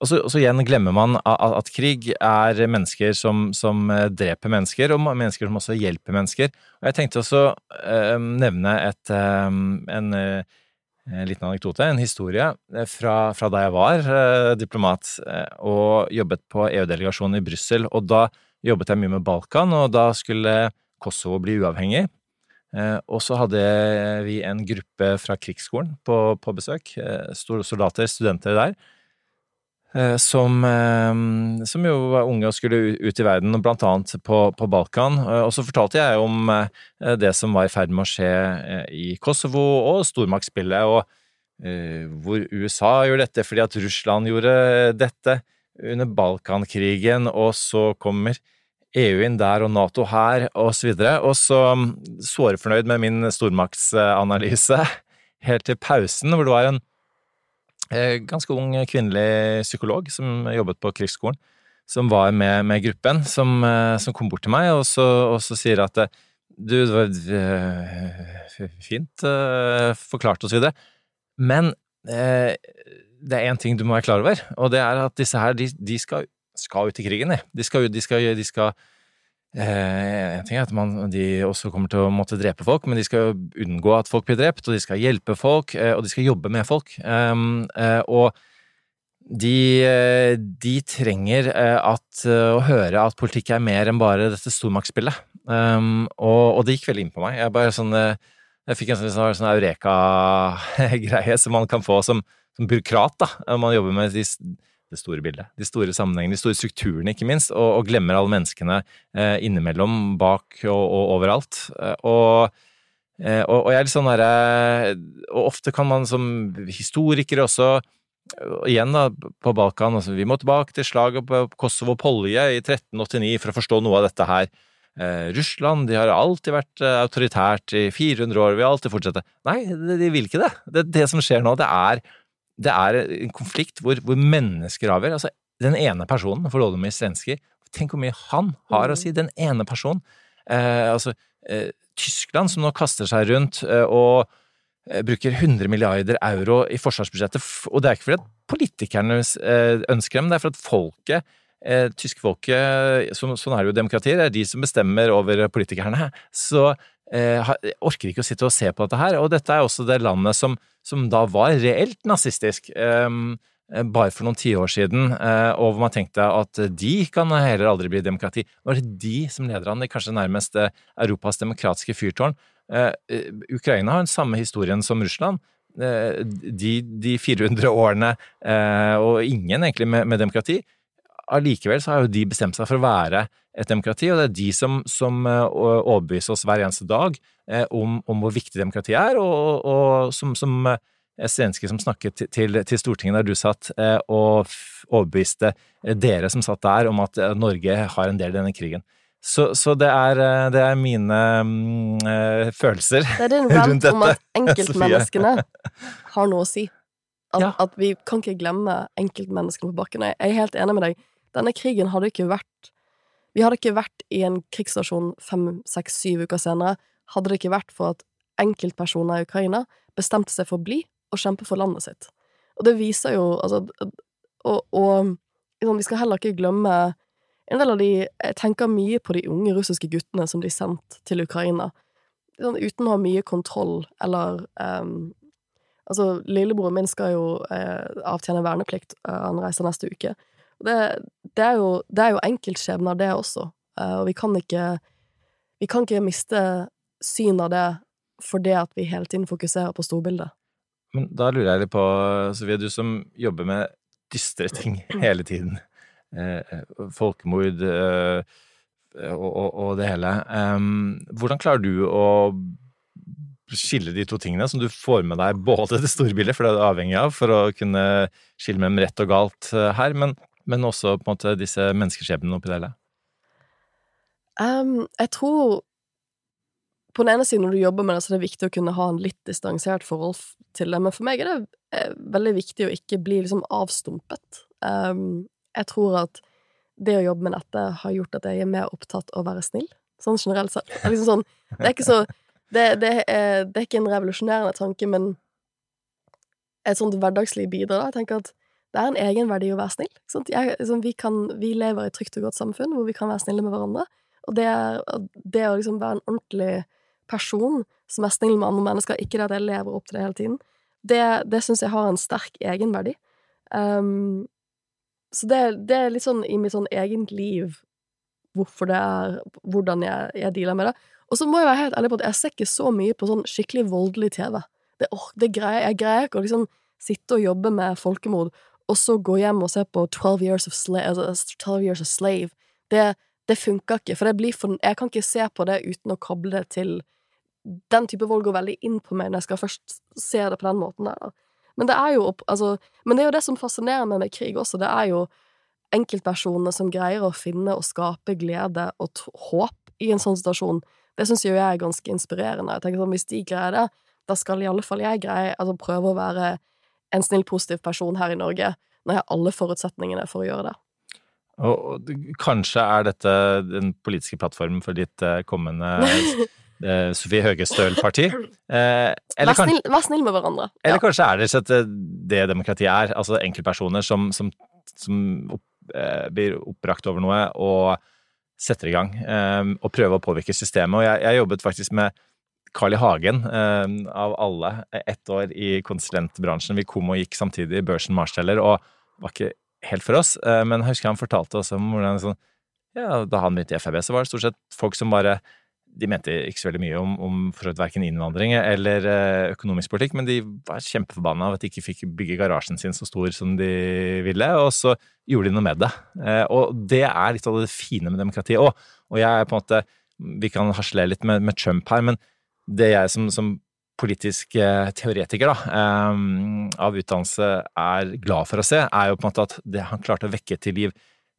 Og så, og så igjen glemmer man at, at krig er mennesker som, som eh, dreper mennesker, og mennesker som også hjelper mennesker. Og jeg tenkte også eh, nevne et, eh, en, eh, liten anekdote, en historie eh, fra, fra da jeg var eh, diplomat og jobbet på EU-delegasjonen i Brussel. Og da jobbet jeg mye med Balkan, og da skulle Kosovo bli uavhengig. Og så hadde vi en gruppe fra krigsskolen på, på besøk. Store soldater, studenter der. Eh, Som, eh, som jo var unge og skulle ut i verden, blant annet på, på Balkan. Eh, Og så fortalte jeg om det som var i ferd med å skje i Kosovo, og stormaktsspillet, og hvor USA gjorde dette fordi at Russland gjorde dette under Balkankrigen, og så kommer EU inn der og Nato her, og så videre. Og så mm, såre fornøyd med min stormaktsanalyse helt til pausen, hvor det var en ganske ung kvinnelig psykolog som jobbet på krigsskolen, som var med, med gruppen, som, eh, som kom bort til meg og så, og så sier at eh, du, det var eh, fint eh, forklart og så videre, men eh, det er én ting du må være klar over, og det er at disse her, de, de skal, skal ut i krigen, de. De skal, de skal, de skal eh, En ting er at man, de også kommer til å måtte drepe folk, men de skal unngå at folk blir drept, og de skal hjelpe folk, eh, og de skal jobbe med folk. Um, eh, og de, eh, de trenger eh, at, eh, å høre at politikk er mer enn bare dette stormaktsspillet. Um, og, og det gikk veldig inn på meg. Jeg bare sånn eh, jeg fikk en sånn, sånn sånn eureka-greie som man kan få som, som byråkrat, da. Man jobber med de, det store bildet, de store sammenhengene, de store strukturene, ikke minst, og, og glemmer alle menneskene eh, innimellom, bak og, og overalt. Eh, og, eh, og, og jeg er litt sånn derre Og ofte kan man som historiker også og igjen da, på Balkan, altså vi må tilbake til slaget på Kosovo-Polje i 1389 for å forstå noe av dette her. Eh, Russland de har alltid vært eh, autoritært i 400 år, vil alltid fortsette. Nei, de, de vil ikke det. Det, det som skjer nå, det er, det er en konflikt hvor, hvor mennesker avgjør. Altså, den ene personen, Volodymyr Zelenskyj, tenk hvor mye han har å si. Den ene personen. Eh, altså, eh, Tyskland som nå kaster seg rundt eh, og eh, bruker 100 milliarder euro i forsvarsbudsjettet, og det er ikke fordi at politikerne eh, ønsker dem, det er for at folket eh, tyske folket, så, sånn er det jo demokratier, det er de som bestemmer over politikerne. Så eh, orker ikke å sitte og se på dette her. Og dette er også det landet som, som da var reelt nazistisk. ehm, eh, bare for noen tiår siden, eh, og hvor man tenkte at de kan heller aldri bli demokrati. Nå er det de som leder an, de kanskje nærmest Europas demokratiske fyrtårn. Ukraina har den samme historien som Russland. De, de 400 årene, og ingen egentlig med, med demokrati. Allikevel så har jo de bestemt seg for å være et demokrati, og det er de som, som eh, overbeviser oss hver eneste dag eh, om, om hvor viktig demokrati er, og, og, som, som eh, Svenske som snakket til, til, til Stortinget der du satt, og overbeviste dere som satt der om at Norge har en del i denne krigen. Så, så det, er, det er mine mm, rundt dette. Det er din rant om at enkeltmenneskene har noe å si. At, Ja. at vi kan ikke glemme enkeltmenneskene på bakken. Jeg er helt enig med deg. Denne krigen hadde ikke vært Vi hadde ikke vært i en krigsstasjon fem, seks, syv uker senere hadde det ikke vært for at enkeltpersoner i Ukraina bestemte seg for å bli og kjempe for landet sitt. Og det viser jo altså, Og, og liksom, vi skal heller ikke glemme en del av de Jeg tenker mye på de unge russiske guttene som blir sendt til Ukraina sånn, uten å ha mye kontroll, eller um, Altså, lillebroren min skal jo eh, avtjene verneplikt, eh, han reiser neste uke. Det, det, er jo, det er jo enkeltskjebner, det også, eh, og vi kan ikke Vi kan ikke miste syn av det fordi at vi hele tiden fokuserer på storbildet. Men da lurer jeg litt på, Sofie, du som jobber med dystre ting hele tiden. Eh, folkemord eh, og, og, og det hele. Hvordan klarer du å skille de to tingene som du får med deg både det store bildet, for det er du avhengig av for å kunne skille mellom rett og galt her, men, men også på en måte disse menneskeskjebnene oppi det hele? Um, jeg tror på den ene siden når du jobber med det, så er det viktig å kunne ha en litt distansert forhold til det, men for meg er det eh, veldig viktig å ikke bli liksom avstumpet. Um, jeg tror at det å jobbe med dette har gjort at jeg er mer opptatt av å være snill, sånn generelt sett. Det er liksom sånn, det er ikke så det, det, er, det er ikke en revolusjonerende tanke, men et sånt hverdagslig bidrag. da. Jeg tenker at det er en egenverdi å være snill. Jeg, liksom, vi, kan, vi lever i et trygt og godt samfunn hvor vi kan være snille med hverandre. Og det, er, det å liksom være en ordentlig person som er snill med andre mennesker, ikke det at jeg lever opp til det hele tiden, det, det syns jeg har en sterk egenverdi. Um, så det, det er litt sånn i mitt sånn eget liv hvorfor det er Hvordan jeg, jeg dealer med det. Og så må jeg være helt ærlig på at jeg ser ikke så mye på sånn skikkelig voldelig TV. Det, åh, det greier, jeg greier ikke å liksom sitte og jobbe med folkemord, og så gå hjem og se på 12 Years of Slave. Altså, 12 years of slave. Det, det funker ikke, for for Jeg kan ikke se på det uten å koble det til Den type vold går veldig inn på meg når jeg skal først se det på den måten der. Men det er jo altså, Men det er jo det som fascinerer meg med krig også. Det er jo enkeltpersoner som greier å finne og skape glede og håp i en sånn situasjon. Det syns jeg er ganske inspirerende. Jeg tenker sånn, Hvis de greier det, da skal i alle fall jeg greie altså prøve å være en snill, positiv person her i Norge, når jeg har alle forutsetningene for å gjøre det. Og, kanskje er dette den politiske plattformen for ditt eh, kommende eh, Sofie Høgestøl-parti? Eh, Vær vær snill med hverandre. Eller kanskje er det ikke det demokratiet er, altså enkeltpersoner som, som, som opp, blir oppbrakt over noe og setter i gang og prøver å påvirke systemet. Og jeg, jeg jobbet faktisk med Carl I. Hagen, eh, av alle, ett år i konsulentbransjen. Vi kom og gikk samtidig i børsen Marsteller, og var ikke helt for oss. eh, men jeg husker han fortalte oss om hvordan sånn, ja, da han begynte i FrB, så var det stort sett folk som bare de mente ikke så veldig mye om, om verken innvandring eller eh, økonomisk politikk, men de var kjempeforbanna av at de ikke fikk bygge garasjen sin så stor som de ville, og så gjorde de noe med det. Eh, Og det er litt av det fine med demokratiet òg. Og jeg er på en måte Vi kan harselere litt med, med Trump her, men det jeg som, som politisk eh, teoretiker da, eh, av utdannelse er glad for å se, er jo på en måte at det han klarte å vekke til liv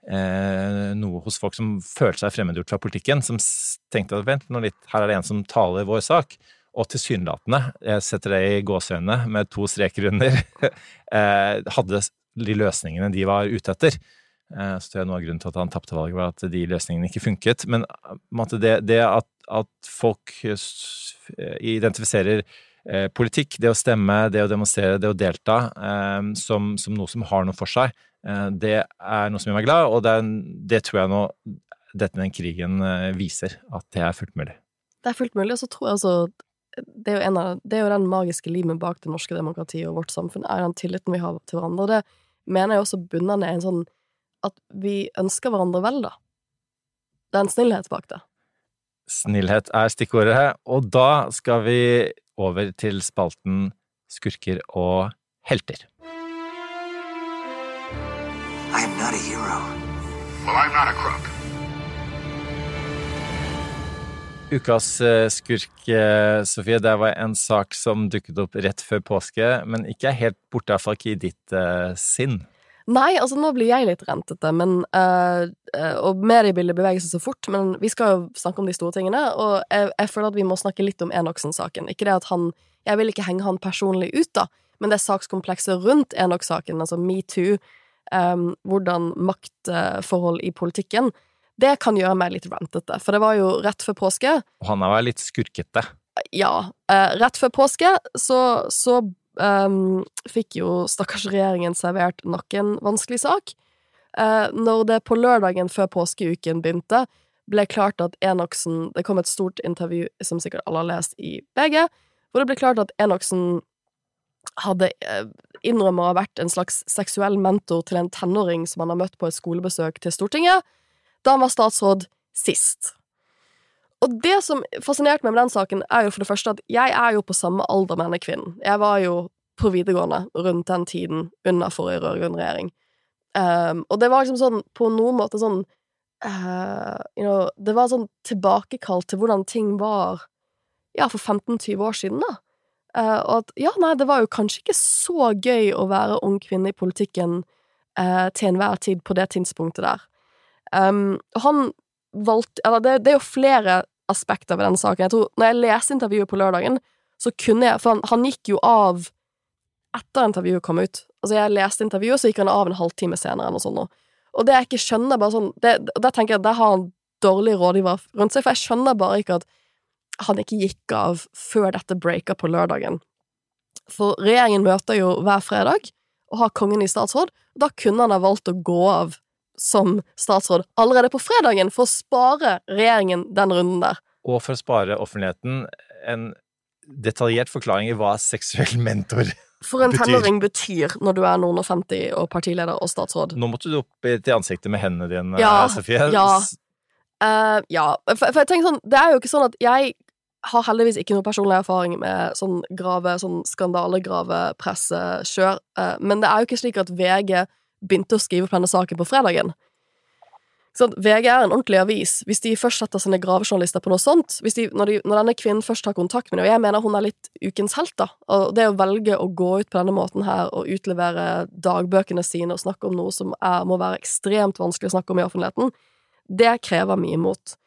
eh, noe hos folk som følte seg fremmedgjort fra politikken, som tenkte at vent nå litt, her er det en som taler vår sak. Og tilsynelatende, jeg setter det i gåseøynene med to streker under, eh, hadde de løsningene de var ute etter. Så tror jeg noe av grunnen til at han tapte valget, var at de løsningene ikke funket. Men det at, at folk eh, s- identifiserer eh, politikk, det å stemme, det å demonstrere, det å delta, eh, som, som noe som har noe for seg, eh, det er noe som gjør meg glad, og det, er, det tror jeg nå dette den krigen eh, viser, at det er fullt mulig. Det er fullt mulig, og så tror jeg altså det er, av, det er jo den magiske limen bak det norske demokratiet og vårt samfunn, er den tilliten vi har til hverandre. Og det mener jeg også bunner ned i en sånn at vi ønsker hverandre vel, da. Det er en snillhet bak det. Snillhet er stikkordet, og da skal vi over til spalten Skurker og helter. I not a hero. Well, I'm not a crook. Ukas eh, skurk, eh, Sofie, det var en sak som dukket opp rett før påske, men ikke helt borte, iallfall ikke i ditt uh, sinn. Nei, altså nå blir jeg litt rentete, men uh, uh, Og mediebildet beveger seg så fort, men vi skal jo snakke om de store tingene, og jeg, jeg føler at vi må snakke litt om Enoksen-saken. Ikke det at han Jeg vil ikke henge han personlig ut, da, men det sakskomplekset rundt Enok-saken, altså metoo, um, hvordan maktforhold i politikken, det kan gjøre meg litt rentete, for det var jo rett før påske. Og han er vel litt skurkete. Ja. Uh, rett før påske så, så um, fikk jo stakkars regjeringen servert nok en vanskelig sak. Uh, når det på lørdagen før påskeuken begynte, ble klart at Enoksen Det kom et stort intervju som sikkert alle har lest i VG, hvor det ble klart at Enoksen hadde eh, innrømmet å ha vært en slags seksuell mentor til en tenåring som han har møtt på et skolebesøk til Stortinget da han var statsråd sist. Og det som fascinerte meg med den saken, er jo for det første at jeg er jo på samme alder med denne kvinnen. Jeg var jo på videregående rundt den tiden under forrige rød-grønn regjering. Um, og det var liksom sånn, på noen måte sånn uh, you know, Det var sånn tilbakekall til hvordan ting var ja, for 15-20 år siden, da. Uh, og at ja, nei, det var jo kanskje ikke så gøy å være ung kvinne i politikken uh, til enhver tid på det tidspunktet der. Um, han valgte Eller det, det, er jo flere aspekter ved den saken. Jeg tror, når jeg leste intervjuet på lørdagen, så kunne jeg For han, han gikk jo av etter intervjuet kom ut. Altså, jeg leste intervjuet, så gikk han av en halvtime senere, noe sånt. Og det jeg ikke skjønner, bare sånn det, Der tenker jeg at der har han dårlig rådgiver rundt seg, for jeg skjønner bare ikke at han ikke gikk av før dette breaka på lørdagen. For regjeringen møter jo hver fredag og har kongen i statsråd, og da kunne han ha valgt å gå av som statsråd allerede på fredagen for å spare regjeringen den runden der. Og for å spare offentligheten en detaljert forklaring i hva seksuell mentor for en tenåring betyr når du er noen og 50 og partileder og statsråd. Nå måtte du opp til ansiktet med hendene dine, ja, Sofie. Ja. Uh, ja. For, for, jeg tenker sånn, det er jo ikke sånn at jeg har heldigvis ikke noe personlig erfaring med sånn grave, sånn skandalegravepresse sjøl, uh, men det er jo ikke slik at VG begynte å skrive på denne saken på fredagen. Sånn, VG er en ordentlig avis. Hvis de først setter sine gravejournalister på noe sånt de, når, de, når, denne kvinnen først tar kontakt med dem, og jeg mener hun er litt ukens helt, da, og det å velge å gå ut på denne måten her og utlevere dagbøkene sine og snakke om noe som er, må være ekstremt vanskelig å snakke om i offentligheten, det krever mye mot.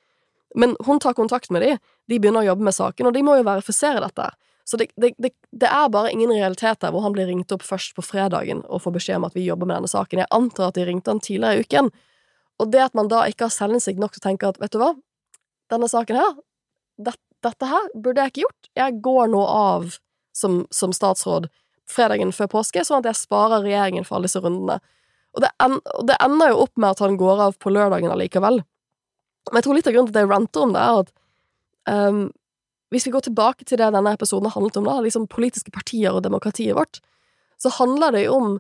Men hun tar kontakt med dem, de begynner å jobbe med saken, og de må jo verifisere dette. Så det, det, det, det, er bare ingen realiteter hvor han blir ringt opp først på fredagen og får beskjed om at vi jobber med denne saken. Jeg antar at de ringte han tidligere i uken. Og det at man da ikke har selvinnsikt nok til å tenke at vet du hva, denne saken her, det, dette her burde jeg ikke gjort. Jeg går nå av som, som, statsråd fredagen før påske, sånn at jeg sparer regjeringen for alle disse rundene. Og det, en, og det ender jo opp med at han går av på lørdagen allikevel. Men jeg tror litt av grunnen til at jeg ranter om det, er at um, hvis vi går tilbake til det denne episoden har handlet om, da, liksom politiske partier og demokratiet vårt, så handler det jo om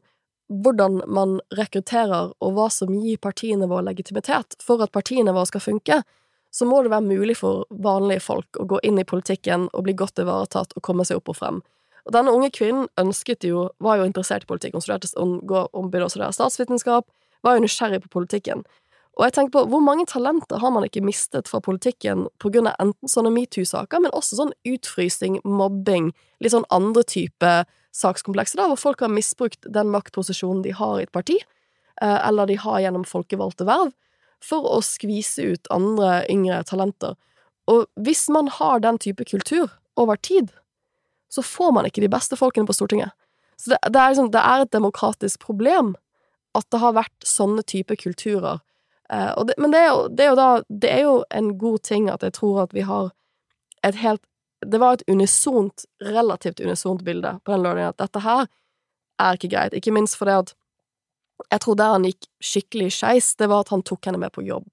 hvordan man rekrutterer, og hva som gir partiene våre legitimitet. For at partiene våre skal funke, så må det være mulig for vanlige folk å gå inn i politikken og bli godt ivaretatt og komme seg opp og frem. Og denne unge kvinnen ønsket jo, var jo interessert i politikk, hun studerte hun begynte å studere statsvitenskap, var jo nysgjerrig på politikken. Og jeg tenker på, hvor mange talenter har man ikke mistet fra politikken på grunn av enten sånne metoo-saker, men også sånn utfrysing, mobbing, litt sånn andre type sakskomplekser, da, hvor folk har misbrukt den maktposisjonen de har i et parti, eh, eller de har gjennom folkevalgte verv, for å skvise ut andre yngre talenter. Og hvis man har den type kultur over tid, så får man ikke de beste folkene på Stortinget. Så det, det, er, liksom, det er et demokratisk problem at det har vært sånne type kulturer det, men det er, jo, det er, jo, da Det er jo en god ting at jeg tror at vi har et helt det var et unisont, relativt unisont bilde på den lørdagen at dette her er ikke greit. Ikke minst fordi at jeg tror der han gikk skikkelig skeis, det var at han tok henne med på jobb.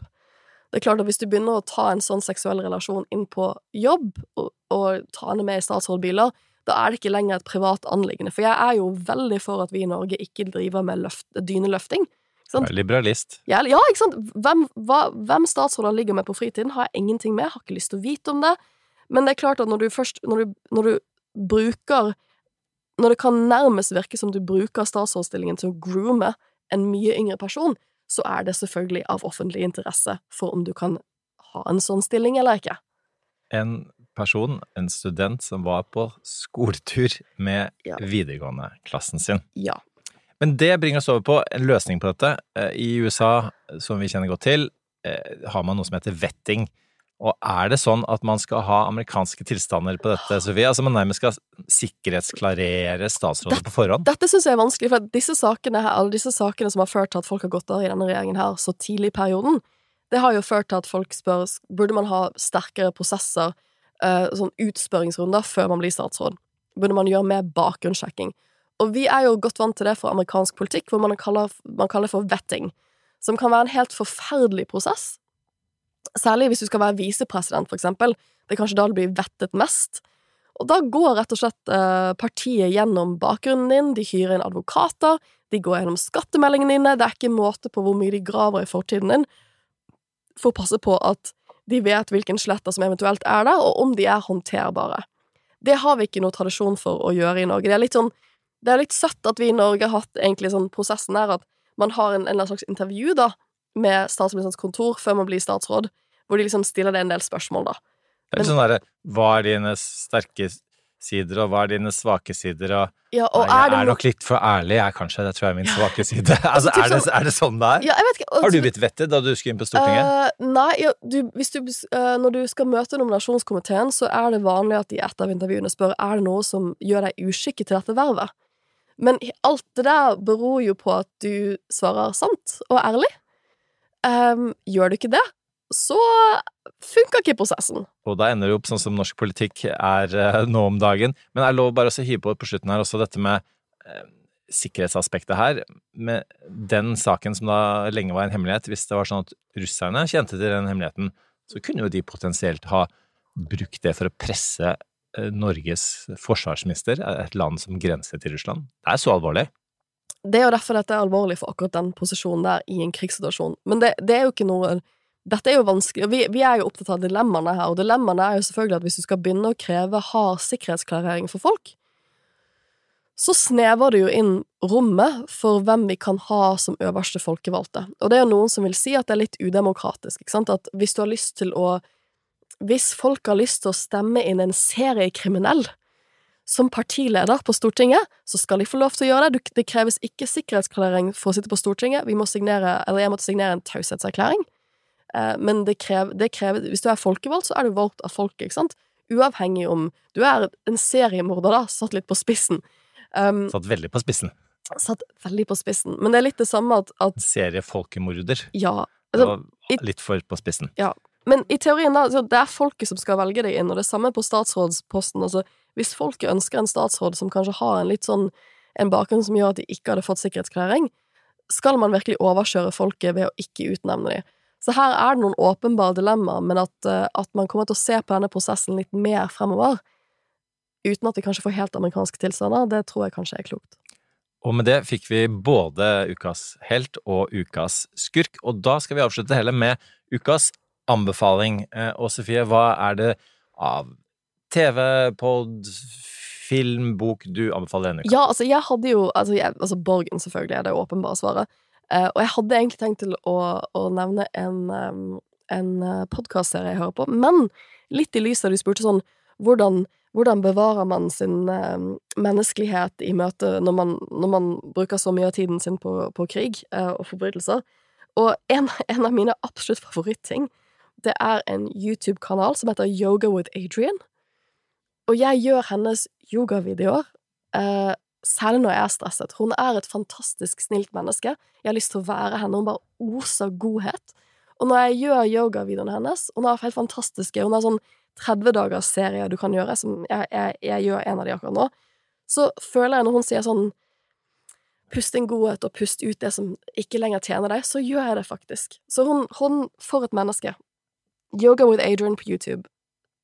Det er klart at Hvis du begynner å ta en sånn seksuell relasjon inn på jobb, og, og ta henne med i statsrådbiler, da er det ikke lenger et privat anliggende. For jeg er jo veldig for at vi i Norge ikke driver med løft, dyneløfting. Ikke er Liberalist. Ja, ja, ikke sant? Hvem, hva, hvem statsråder ligger med på fritiden, har jeg ingenting med, har ikke lyst til å vite om det. Men det er klart at når du først Når du, når du bruker Når det kan nærmest virke som du bruker statsrådsstillingen til å groome en mye yngre person, så er det selvfølgelig av offentlig interesse for om du kan ha en sånn stilling eller ikke. En person, en student, som var på skoletur med Ja. videregående-klassen sin. Ja. Men det bringer oss over på en løsning på dette. Eh, I USA, som vi kjenner godt til, eh, har man noe som heter vetting. Og er det sånn at man skal ha amerikanske tilstander på dette, Sofie? Altså man nærmest skal sikkerhetsklarere statsrådet på forhånd? Dette syns jeg er vanskelig, for disse sakene her, alle disse sakene som har ført til at folk har gått av i denne regjeringen her så tidlig i perioden, det har jo ført til at folk spør burde man ha sterkere prosesser, eh, sånn utspørringsrunder, før man blir statsråd. Burde man gjøre mer bakgrunnssjekking? Og vi er jo godt vant til det fra amerikansk politikk, hvor man kaller, man kaller det for vetting, som kan være en helt forferdelig prosess. Særlig hvis du skal være visepresident, for eksempel. Det er kanskje da du blir vettet mest. Og da går rett og slett eh, partiet gjennom bakgrunnen din, de hyrer inn advokater, de går gjennom skattemeldingene dine, det er ikke måte på hvor mye de graver i fortiden din, for å passe på at de vet hvilken sletter som eventuelt er der, og om de er håndterbare. Det har vi ikke noe tradisjon for å gjøre i Norge. Det er litt sånn det er litt søtt at vi i Norge har hatt egentlig sånn prosessen der at man har en, en slags intervju da, med statsministerens kontor før man blir statsråd, hvor de liksom stiller det en del spørsmål, da. Det er litt sånn derre Hva er dine sterke sider, og hva er dine svake sider, og Ja, og Nei, er det er nok litt for ærlig, jeg, kanskje. Det tror jeg er min svake side. altså, er det, sånn- er det sånn det er? Ja, jeg vet ikke. Har du blitt vettet da du skulle inn på Stortinget? Uh, nei, ja, du, du, uh, når du skal møte nominasjonskomiteen, så er det vanlig at de i et av intervjuene spør er det noe som gjør deg uskikket til dette vervet. Men alt det der beror jo på at du svarer sant og ærlig. Um, gjør du ikke det, så funker ikke prosessen. Og da ender det opp sånn som norsk politikk er uh, nå om dagen. Men jeg lov bare å hive på på slutten her også dette med uh, sikkerhetsaspektet her. Med den saken som da lenge var en hemmelighet, hvis det var sånn at russerne kjente til den hemmeligheten, så kunne jo de potensielt ha brukt det for å presse Norges forsvarsminister, et land som grenser til Russland. Det er så alvorlig. Det er jo derfor dette er alvorlig for akkurat den posisjonen der i en krigssituasjon. Men det, det er jo ikke noe Dette er jo vanskelig, vi, vi er jo opptatt av dilemmaene her, og dilemmaene er jo selvfølgelig at hvis du skal begynne å kreve hard sikkerhetsklarering for folk, så snever det jo inn rommet for hvem vi kan ha som øverste folkevalgte. Og det er jo noen som vil si at det er litt udemokratisk, ikke sant, at hvis du har lyst til å Hvis folk har lyst til å stemme inn en seriekriminell som partileder på Stortinget, så skal de få lov til å gjøre det. Det kreves ikke sikkerhetsklarering for å sitte på Stortinget. Vi må signere, eller jeg måtte signere en taushetserklæring. Eh, men det krever, det krever Hvis du er folkevalgt, så er du valgt av folket, ikke sant? Uavhengig om du er en seriemorder, da, satt litt på spissen. Um, Satt veldig på spissen. satt veldig på spissen. Men det er litt det samme at, at Seriefolkemorder. ja altså, litt for på spissen. Men i teorien, da, det er folket som skal velge deg inn, og det samme på statsrådsposten. Altså, hvis folket ønsker en statsråd som kanskje har en litt sånn en bakgrunn som gjør at de ikke hadde fått sikkerhetsklarering, skal man virkelig overkjøre folket ved å ikke utnevne dem. Så her er det noen åpenbare dilemmaer, men at, eh, at man kommer til å se på denne prosessen litt mer fremover, uten at vi kanskje får helt amerikanske tilstander, det tror jeg kanskje er klokt. Og med det fikk vi både ukas helt og ukas skurk, og da skal vi avslutte hele med ukas anbefaling. Eh, Og Sofie, hva er det av TV, pod, film, bok du anbefaler denne uka? Ja, altså, jeg hadde jo Altså, jeg, altså Borgen, selvfølgelig, er det åpenbare svaret. Eh, og jeg hadde egentlig tenkt til å, å nevne en, um, en podkastserie jeg hører på, men litt i lys av du spurte sånn hvordan, hvordan bevarer man sin um, menneskelighet i møte når man, når man bruker så mye av tiden sin på, på krig eh, og forbrytelser? Og en, en av mine absolutt favoritting, det er en YouTube-kanal som heter Yoga with Adrian. Og jeg gjør hennes yogavideoer eh, særlig når jeg er stresset. Hun er et fantastisk snilt menneske. Jeg har lyst til å være henne. Hun bare oser godhet. Og når jeg gjør yogavideoene hennes Hun er helt fantastiske. Hun har sånn 30 dagers serier du kan gjøre, som jeg, jeg, jeg gjør en av de akkurat nå, så føler jeg når hun sier sånn Pust inn godhet og pust ut det som ikke lenger tjener deg, så gjør jeg det faktisk. Så hun, hun For et menneske. Yoga with Adrian på YouTube.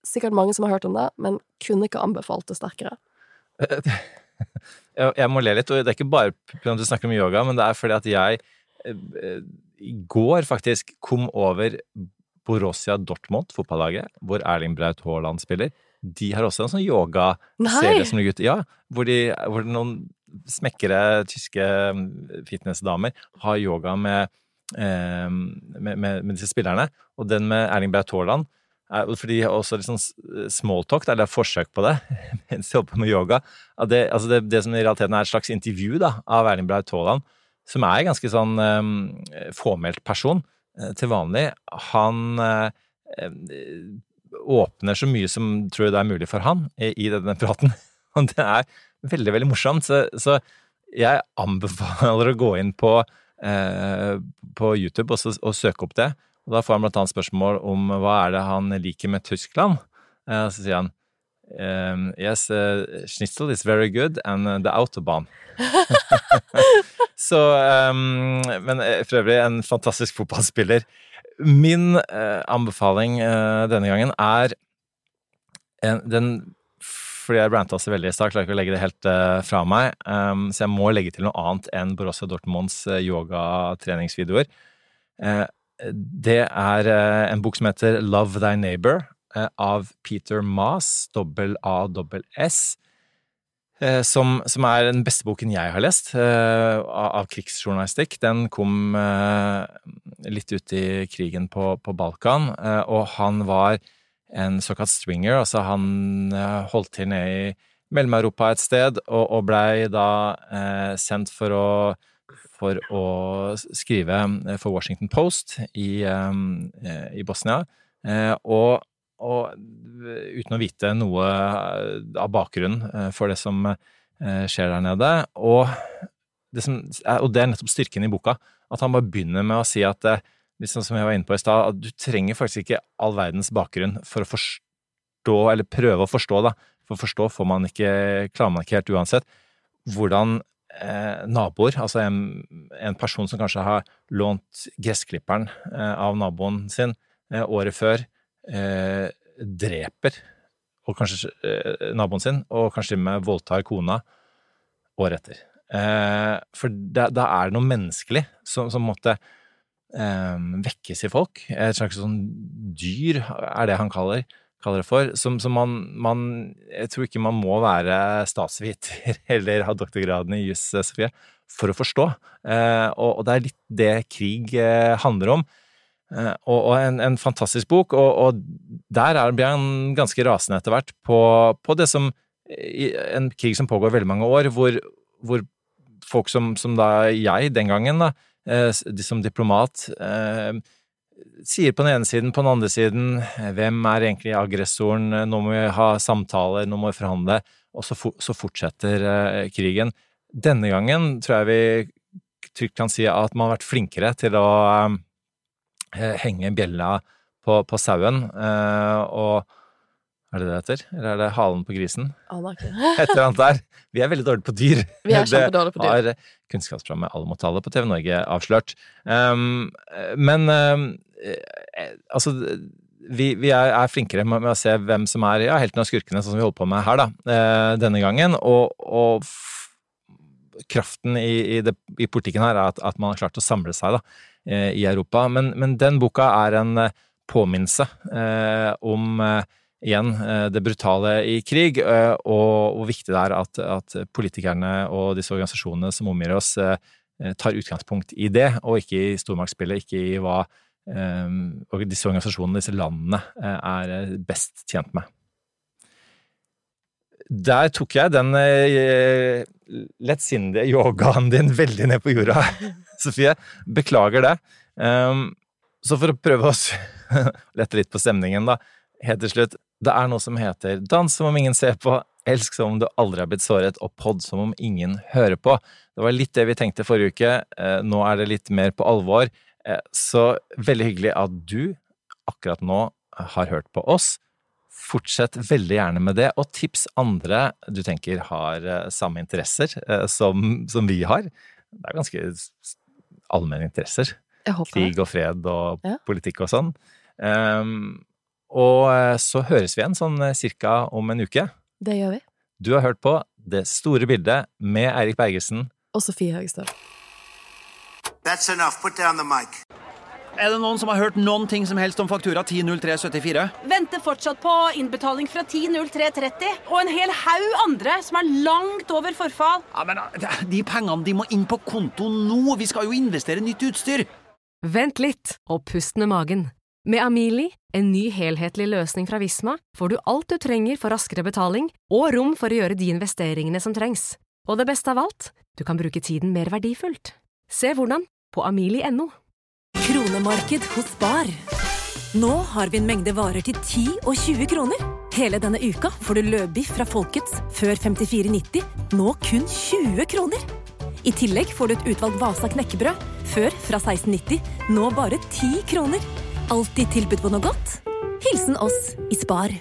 Sikkert mange som har hørt om det, men kunne ikke anbefalt det sterkere. Jeg, må le litt, og det er ikke bare fordi du snakker om yoga, men det er fordi at jeg eh, i går faktisk kom over Borussia Dortmund, fotballaget, hvor Erling Braut Haaland spiller. De har også en sånn yogaserie som ligger ute. Ja, hvor, de, hvor noen smekkere tyske mm, fitnessdamer har yoga med, eh, med, med, med disse spillerne. Og den med Erling Braut Haaland for de har også litt sånn smalltalk, eller forsøk på det, mens de holder på med yoga. Det, altså det, det som i realiteten er et slags intervju da, av Erling Braut Haaland, som er en ganske sånn um, fåmælt person eh, til vanlig. Han eh, eh, åpner så mye som tror det er mulig for han i, i denne praten. Og det er veldig, veldig morsomt. Så, så jeg anbefaler å gå inn på, eh, på YouTube og, så, og søke opp det. Og da får han blant annet spørsmål om hva er det han liker med Tyskland. Eh, og så sier han um, Yes, uh, schnitzel is very good, and uh, the autobahn. så um, Men eh, for øvrig en fantastisk fotballspiller. Min uh, anbefaling eh, denne gangen er en, den fordi jeg ranta så veldig i stad, klarer ikke å legge det helt uh, fra meg. Um, så jeg må legge til noe annet enn Borussia Dortmunds uh, yogatreningsvideoer. Uh, det er en bok som heter Love Thy Neighbor av Peter Maas, dobbel A, dobbel S. Som, som, er den beste boken jeg har lest av krigsjournalistikk. Den kom litt ut i krigen på, på Balkan, og han var en såkalt stringer. Altså han holdt til nede i Mellom-Europa et sted, og, og blei da eh, sendt for å, for å skrive for Washington Post i, eh, i Bosnia. Eh, og, og, uten å vite noe av bakgrunnen for det som skjer der nede. Og det, som, og det er nettopp styrken i boka. At han bare begynner med å si at liksom som jeg var inne på i stad, at du trenger faktisk ikke all verdens bakgrunn for å forstå, eller prøve å forstå, da. For å forstå får man ikke, helt uansett. Hvordan eh, naboer, altså en, en, person som kanskje har lånt gressklipperen eh, av naboen sin eh, året før, dreper og kanskje naboen sin, og kanskje med voldtar kona året etter. for da, da, er det noe menneskelig som, som måtte um, vekkes i folk. Et slags sånn dyr, er det han kaller, kaller det for. Som, som man, man, Jeg tror ikke man må være statsviter eller ha doktorgraden i juss, Sofie, for å forstå. Uh, og, og, det er litt det krig uh, handler om. Uh, og, og en, en, fantastisk bok, og, og der er, blir han ganske rasende etter hvert på, på, det som En krig som pågår veldig mange år, hvor, hvor folk som, som da jeg den gangen da, Eh, som diplomat eh, sier på den ene siden, på den andre siden hvem er egentlig aggressoren, nå må vi ha samtaler, nå må vi forhandle, og så, så fortsetter eh, krigen. Denne gangen tror jeg vi trygt kan si at man har vært flinkere til å henge bjella på, på sauen, og er det det heter? Eller er det halen på grisen? Aner ikke. Et eller annet der. Vi er veldig dårlige på dyr. Vi er kjempedårlige på dyr. Det har Kunnskapsprogrammet Alle mot alle på TV Norge avslørt. Um, men um, altså vi, vi er, er, flinkere med, med, å se hvem som er ja, helten av skurkene, sånn som vi holder på med her, da, uh, denne gangen. Og, og kraften i, i, det, i, politikken her er at, at, man har klart å samle seg da, uh, i Europa. Men, men, den boka er en påminnelse påminnelse om igjen eh, det brutale i krig, eh, og hvor viktig det er at, at politikerne og disse organisasjonene som omgir oss, eh, tar utgangspunkt i det, og ikke i stormaktsspillet, ikke i hva disse organisasjonene, disse landene, er best tjent med. Der tok jeg den lettsindige yogaen din veldig ned på jorda, Sofie. Beklager det. Så for å prøve å lette litt på stemningen, da, helt til slutt det er noe som heter Dans som om ingen ser på, Elsk som om du aldri har blitt såret, og Pod som om ingen hører på. Det var litt det vi tenkte forrige uke, eh, nå er det litt mer på alvor. Eh, så veldig hyggelig at du akkurat nå har hørt på oss. Fortsett veldig gjerne med det, og tips andre du tenker har eh, samme interesser som, som vi har. Det er ganske allmenne interesser. Krig og fred og Ja. politikk og sånn. Um, og eh, så høres vi igjen sånn eh, cirka om en uke. Det gjør vi. Du har hørt på Det store bildet med Eirik Bergersen. Og Sofie Høgestad. That's enough. Put down the mic. Er det noen som har hørt noen ting som helst om faktura 100374? Venter fortsatt på innbetaling fra 10.03.30, og en hel haug andre som er langt over forfall. Ja, men eh, De pengene de må inn på konto nå! Vi skal jo investere nytt utstyr! Vent litt og pust med magen. Med Amili, en ny helhetlig løsning fra Visma, får du alt du trenger for raskere betaling og rom for å gjøre de investeringene som trengs. Og det beste av alt, du kan bruke tiden mer verdifullt. Se hvordan på amili.no. Kronemarked hos Bar. Nå har vi en mengde varer til 10 og 20 kroner. Hele denne uka får du løbiff fra Folkets før 54,90, nå kun 20 kroner. I tillegg får du et utvalgt Vasa knekkebrød, før fra 16,90, nå bare 10 kroner. Alltid tilbud på noe godt. Hilsen oss i Spar.